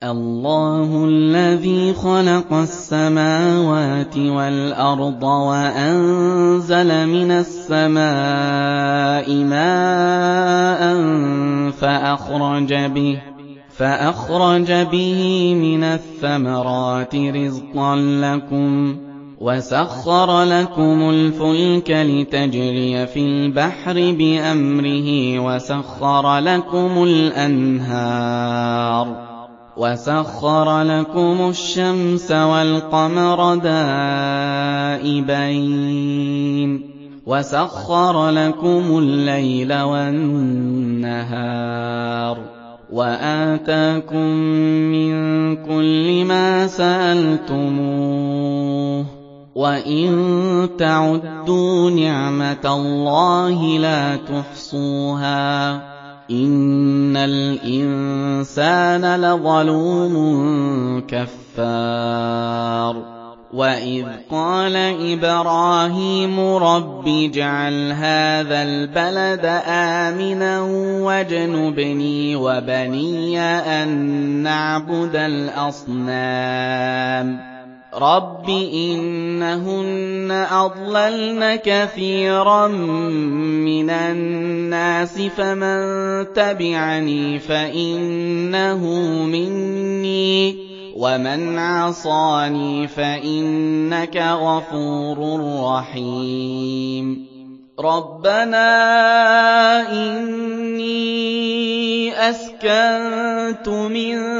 اللَّهُ الَّذِي خَلَقَ السَّمَاوَاتِ وَالْأَرْضَ وَأَنزَلَ مِنَ السَّمَاءِ مَاءً فَأَخْرَجَ بِهِ مِنَ الثَّمَرَاتِ رِزْقًا لَّكُمْ وَسَخَّرَ لَكُمُ الْفُلْكَ لِتَجْرِيَ فِي الْبَحْرِ بِأَمْرِهِ وَسَخَّرَ لَكُمُ الْأَنْهَارَ وَسَخَّرَ لَكُمُ الشَّمْسَ وَالْقَمَرَ دَائِبَيْنِ وَسَخَّرَ لَكُمُ اللَّيْلَ وَالنَّهَارَ وَآتَاكُم مِّن كُلِّ مَا سَأَلْتُمُوهُ ۚ وَإِن تَعُدُّوا نِعْمَةَ اللَّهِ لَا تُحْصُوهَا ۗ إِنَّ الْإِنسَانَ لَظَلُومٌ كَفَّارٌ وَإِذْ قَالَ إِبْرَاهِيمُ رَبِّ اجْعَلْ هَٰذَا الْبَلَدَ آمِنًا وَاجْنُبْنِي وَبَنِيَّ أَن نَّعْبُدَ الْأَصْنَامَ رَبِّ إِنَّهُنَّ أَضْلَلْنَ كَثِيرًا مِّنَ النَّاسِ فَمَن تَبِعَنِي فَإِنَّهُ مِنِّي ۖ وَمَنْ عَصَانِي فَإِنَّكَ غَفُورٌ رَّحِيمٌ رَبَّنَا إِنِّي أَسْكَنتُ مِن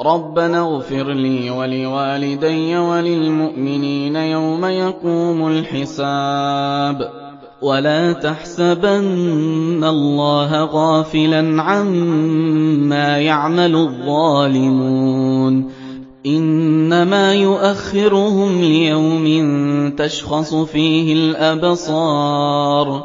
رَبَّنَا اغْفِرْ لِي وَلِوَالِدَيَّ وَلِلْمُؤْمِنِينَ يَوْمَ يَقُومُ الْحِسَابُ وَلَا تَحْسَبَنَّ اللَّهَ غَافِلًا عَمَّا يَعْمَلُ الظَّالِمُونَ إِنَّمَا يُؤَخِّرُهُمْ لِيَوْمٍ تَشْخَصُ فِيهِ الْأَبْصَارُ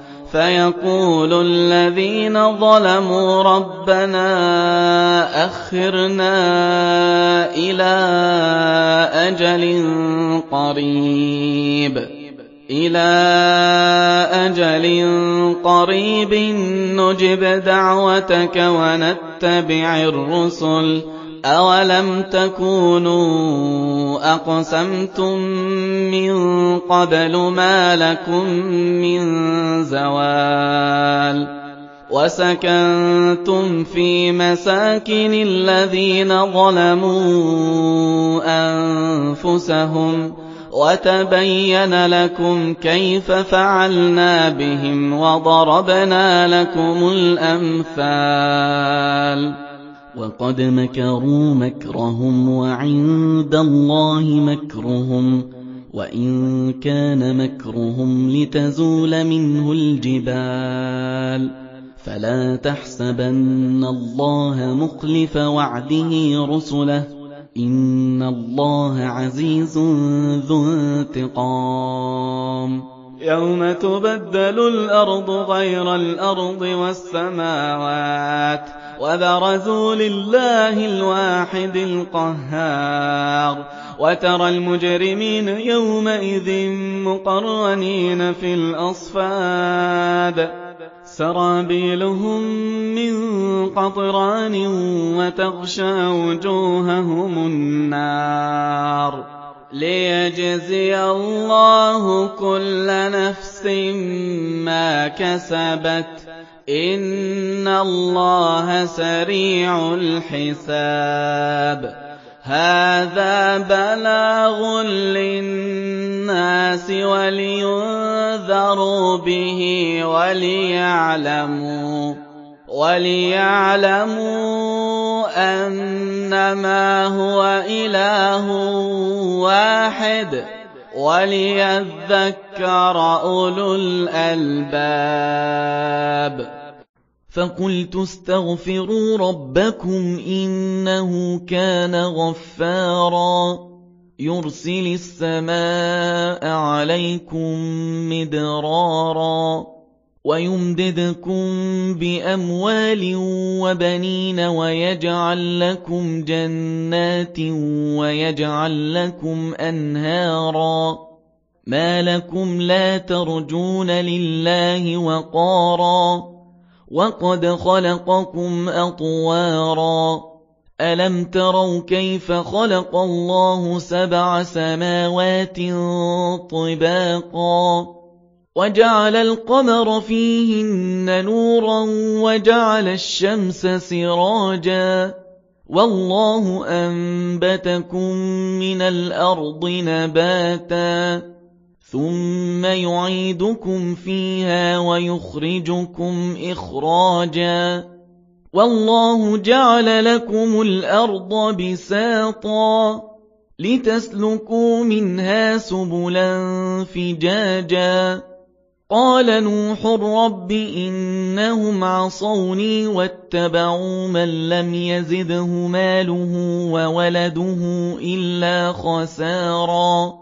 فَيَقُولُ الَّذِينَ ظَلَمُوا رَبَّنَا أَخِّرْنَا إِلَىٰ أَجَلٍ قَرِيبٍ إِلَىٰ أَجَلٍ قَرِيبٍ نُّجِبْ دَعْوَتَكَ وَنَتَّبِعِ الرُّسُلَ. أَوَلَمْ تَكُونُوا أَقْسَمْتُم مِّن قَبْلُ مَا لَكُم مِّن زَوَالٍ وَسَكَنتُمْ فِي مَسَاكِنِ الَّذِينَ ظَلَمُوا أَنفُسَهُمْ وَتَبَيَّنَ لَكُمْ كَيْفَ فَعَلْنَا بِهِمْ وَضَرَبْنَا لَكُمُ الْأَمْثَالَ وَقَدْ مَكَرُوا مَكْرَهُمْ وَعِندَ اللَّهِ مَكْرُهُمْ وَإِن كَانَ مَكْرُهُمْ لِتَزُولَ مِنْهُ الْجِبَالُ فَلَا تَحْسَبَنَّ اللَّهَ مُخْلِفَ وَعْدِهِ رُسُلَهُ ۗ إِنَّ اللَّهَ عَزِيزٌ ذُو انتِقَامٍ يوم تبدل الأرض غير الأرض والسماوات وبرزوا لله الواحد القهار وترى المجرمين يومئذ مقرنين في الأصفاد سرابيلهم من قطران وتغشى وجوههم النار ليجزي الله كل نفس ما كسبت إن الله سريع الحساب هذا بلاغ للناس ولينذروا به وليعلموا وليعلموا أنما هو إله واحد وليذكر أولو الألباب فقلت استغفروا ربكم إنه كان غفارا. يرسل السماء عليكم مدرارا. ويمددكم بأموال وبنين ويجعل لكم جنات ويجعل لكم أنهارا. ما لكم لا ترجون لله وقارا. وقد خلقكم أطوارا ألم تروا كيف خلق الله سبع سماوات طباقا وجعل القمر فيهن نورا وجعل الشمس سراجا والله أنبتكم من الأرض نباتا ثم يعيدكم فيها ويخرجكم إخراجا والله جعل لكم الأرض بساطا لتسلكوا منها سبلا فجاجا قال نوح رب إنهم عصوني واتبعوا من لم يزده ماله وولده إلا خسارا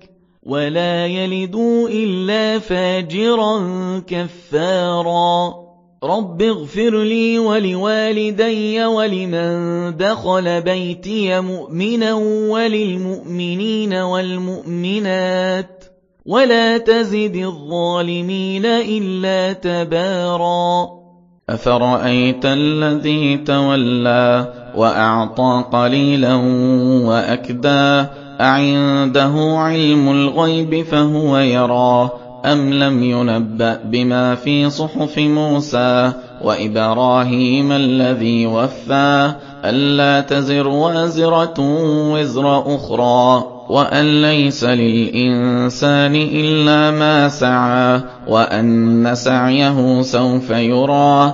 ولا يلدوا إلا فاجرا كفارا رب اغفر لي ولوالدي ولمن دخل بيتي مؤمنا وللمؤمنين والمؤمنات ولا تزد الظالمين إلا تبارا أفرأيت الذي تولى وأعطى قليلا وأكدى أعنده علم الغيب فهو يرى أم لم ينبأ بما في صحف موسى وإبراهيم الذي وفى ألا تزر وازرة وزر أخرى وأن ليس للإنسان إلا ما سعى وأن سعيه سوف يرى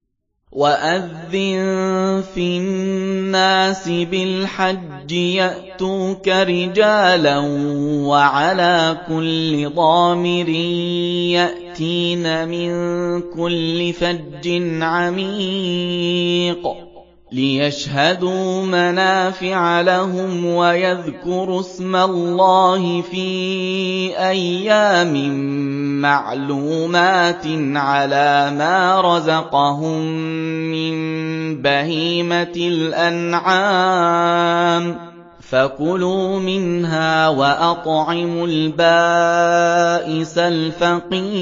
وَأَذِّن فِي النَّاسِ بِالْحَجِّ يَأْتُوكَ رِجَالًا وَعَلَىٰ كُلِّ ضَامِرٍ يَأْتِينَ مِن كُلِّ فَجٍّ عَمِيقٍ لِيَشْهَدُوا مَنَافِعَ لَهُمْ وَيَذْكُرُوا اسْمَ اللَّهِ فِي أَيَّامٍ مَّعْلُومَاتٍ عَلَىٰ مَا رَزَقَهُم مِّن بَهِيمَةِ الْأَنْعَامِ ۖ فَكُلُوا مِنْهَا وَأَطْعِمُوا الْبَائِسَ الْفَقِيرَ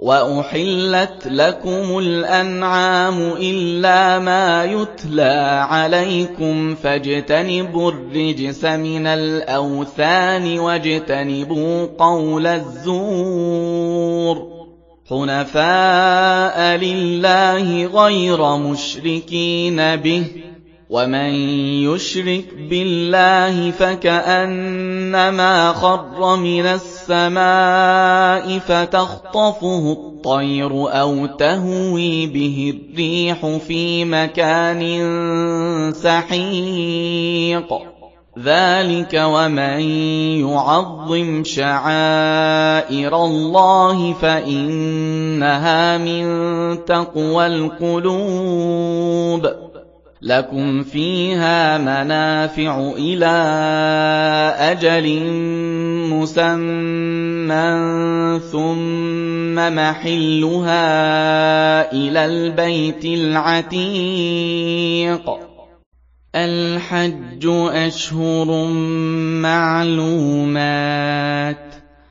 وَأُحِلَّتْ لَكُمُ الْأَنْعَامُ إِلَّا مَا يُتْلَىٰ عَلَيْكُمْ فَاجْتَنِبُوا الرِّجْسَ مِنَ الْأَوْثَانِ وَاجْتَنِبُوا قَوْلَ الزُّورِ حُنَفَاءَ لِلَّهِ غَيْرَ مُشْرِكِينَ بِهِ وَمَن يُشْرِكْ بِاللَّهِ فَكَأَنَّمَا خَرَّ مِنَ السَّمَاءِ فَتَخْطَفُهُ الطَّيْرُ أَوْ تَهْوِي بِهِ الرِّيحُ فِي مَكَانٍ سَحِيقٍ. ذَٰلِكَ وَمَن يُعَظِّمْ شَعَائِرَ اللَّهِ فَإِنَّهَا مِن تَقْوَى الْقُلُوبِ. لَكُمْ فِيهَا مَنَافِعُ إِلَىٰ أَجَلٍ مُّسَمًّى ثُمَّ مَحِلُّهَا إِلَى الْبَيْتِ الْعَتِيقِ الْحَجُّ أَشْهُرٌ مَّعْلُومَاتٌ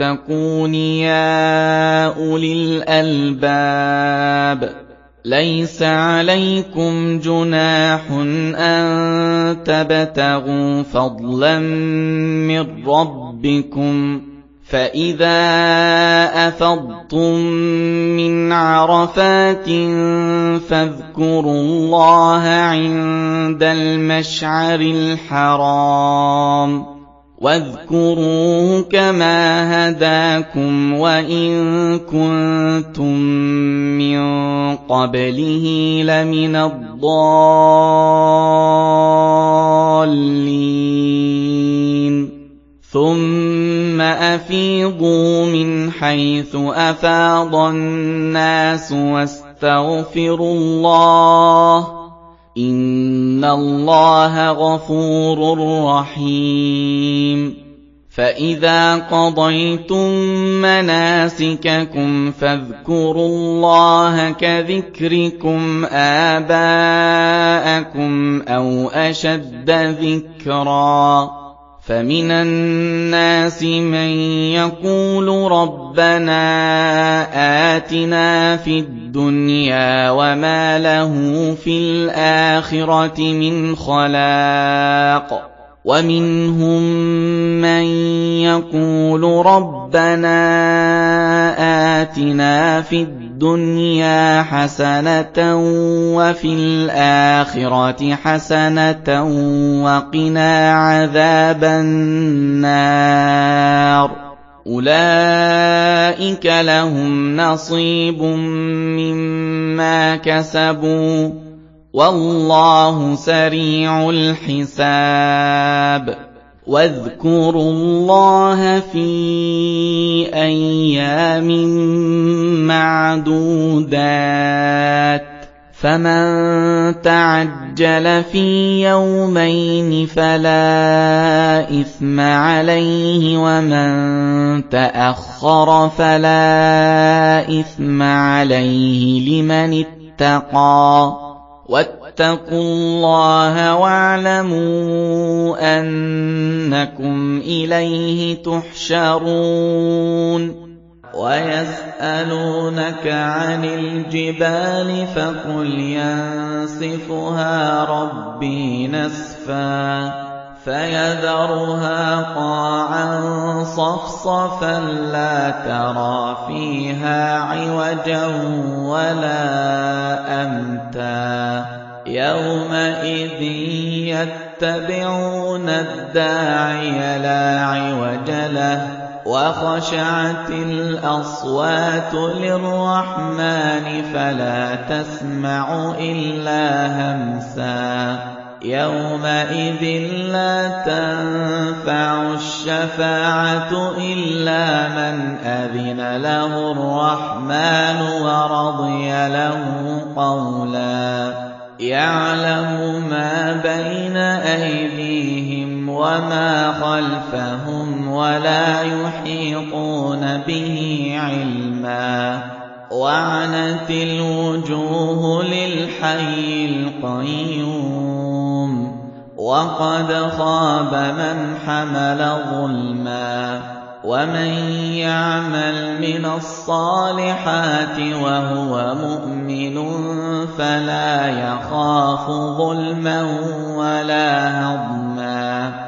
وَاتَّقُونِ يَا أُولِي الْأَلْبَابِ. لَيْسَ عَلَيْكُمْ جُنَاحٌ أَن تَبْتَغُوا فَضْلًا مِّن رَّبِّكُمْ ۚ. فَإِذَا أَفَضْتُم مِّنْ عَرَفَاتٍ فَاذْكُرُوا اللَّهَ عِندَ الْمَشْعَرِ الْحَرَامِ ۖ. وَاذْكُرُوهُ كَمَا هَدَاكُمْ وَإِن كُنتُم مِّن قَبْلِهِ لَمِنَ الضَّالِّينَ. ثُمَّ أَفِيضُوا مِنْ حَيْثُ أَفَاضَ النَّاسُ وَاسْتَغْفِرُوا اللَّهَ ۚ إِنَّ اللَّهَ غَفُورٌ رَّحِيمٌ فَإِذَا قَضَيْتُم مَّنَاسِكَكُمْ فَاذْكُرُوا اللَّهَ كَذِكْرِكُمْ آبَاءَكُمْ أَوْ أَشَدَّ ذِكْرًا ۗ فَمِنَ النَّاسِ مَن يَقُولُ رَبَّنَا آتِنَا فِي الدُّنْيَا وَمَا لَهُ فِي الْآخِرَةِ مِنْ خَلَاقٍ وَمِنْهُم مَّن يَقُولُ رَبَّنَا آتِنَا فِي الدُّنْيَا حَسَنَةً وَفِي الْآخِرَةِ حَسَنَةً وَقِنَا عَذَابَ النَّارِ. أُولَٰئِكَ لَهُمْ نَصِيبٌ مِّمَّا كَسَبُوا ۚ. وَاللَّهُ سَرِيعُ الْحِسَابِ. وَاذْكُرُوا اللَّهَ فِي أَيَّامٍ مَّعْدُودَاتٍ ۚ فَمَن تَعَجَّلَ فِي يَوْمَيْنِ فَلَا إِثْمَ عَلَيْهِ وَمَن تَأَخَّرَ فَلَا إِثْمَ عَلَيْهِ لِمَنِ اتَّقَىٰ وَاتَّقُوا اللَّهَ وَاعْلَمُوا أَنَّكُمْ إِلَيْهِ تُحْشَرُونَ وَيَسْأَلُونَكَ عَنِ الْجِبَالِ فَقُلْ يَنسِفُهَا رَبِّي نَسْفًا فَيَذَرُهَا قَاعًا صَفْصَفًا لَّا تَرَىٰ فِيهَا عِوَجًا وَلَا أَمْتًا. يَوْمَئِذٍ يَتَّبِعُونَ الدَّاعِيَ لَا عِوَجَ لَهُ وَخَشَعَتِ الْأَصْوَاتُ لِلرَّحْمَٰنِ فَلَا تَسْمَعُ إِلَّا هَمْسًا. يَوْمَئِذٍ لَّا تَنفَعُ الشَّفَاعَةُ إِلَّا مَنْ أَذِنَ لَهُ الرَّحْمَٰنُ وَرَضِيَ لَهُ قَوْلًا. يَعْلَمُ مَا بَيْنَ أَيْدِيهِمْ وَمَا خَلْفَهُمْ وَلَا يُحِيطُونَ بِهِ عِلْمًا. وَعَنَتِ الْوُجُوهُ لِلْحَيِّ الْقَيُّومِ. وَقَدْ خَابَ مَنْ حَمَلَ ظُلْمًا وَمَن يَعْمَلْ مِنَ الصَّالِحَاتِ وَهُوَ مُؤْمِنٌ فَلَا يَخَافُ ظُلْمًا وَلَا هَضْمًا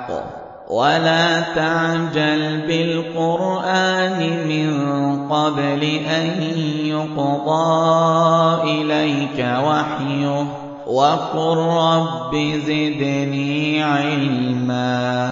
وَلَا تَعْجَلْ بِالْقُرْآنِ مِن قَبْلِ أَن يُقْضَىٰ إِلَيْكَ وَحْيُهُ وَقُل رَّبِّ زِدْنِي عِلْمًا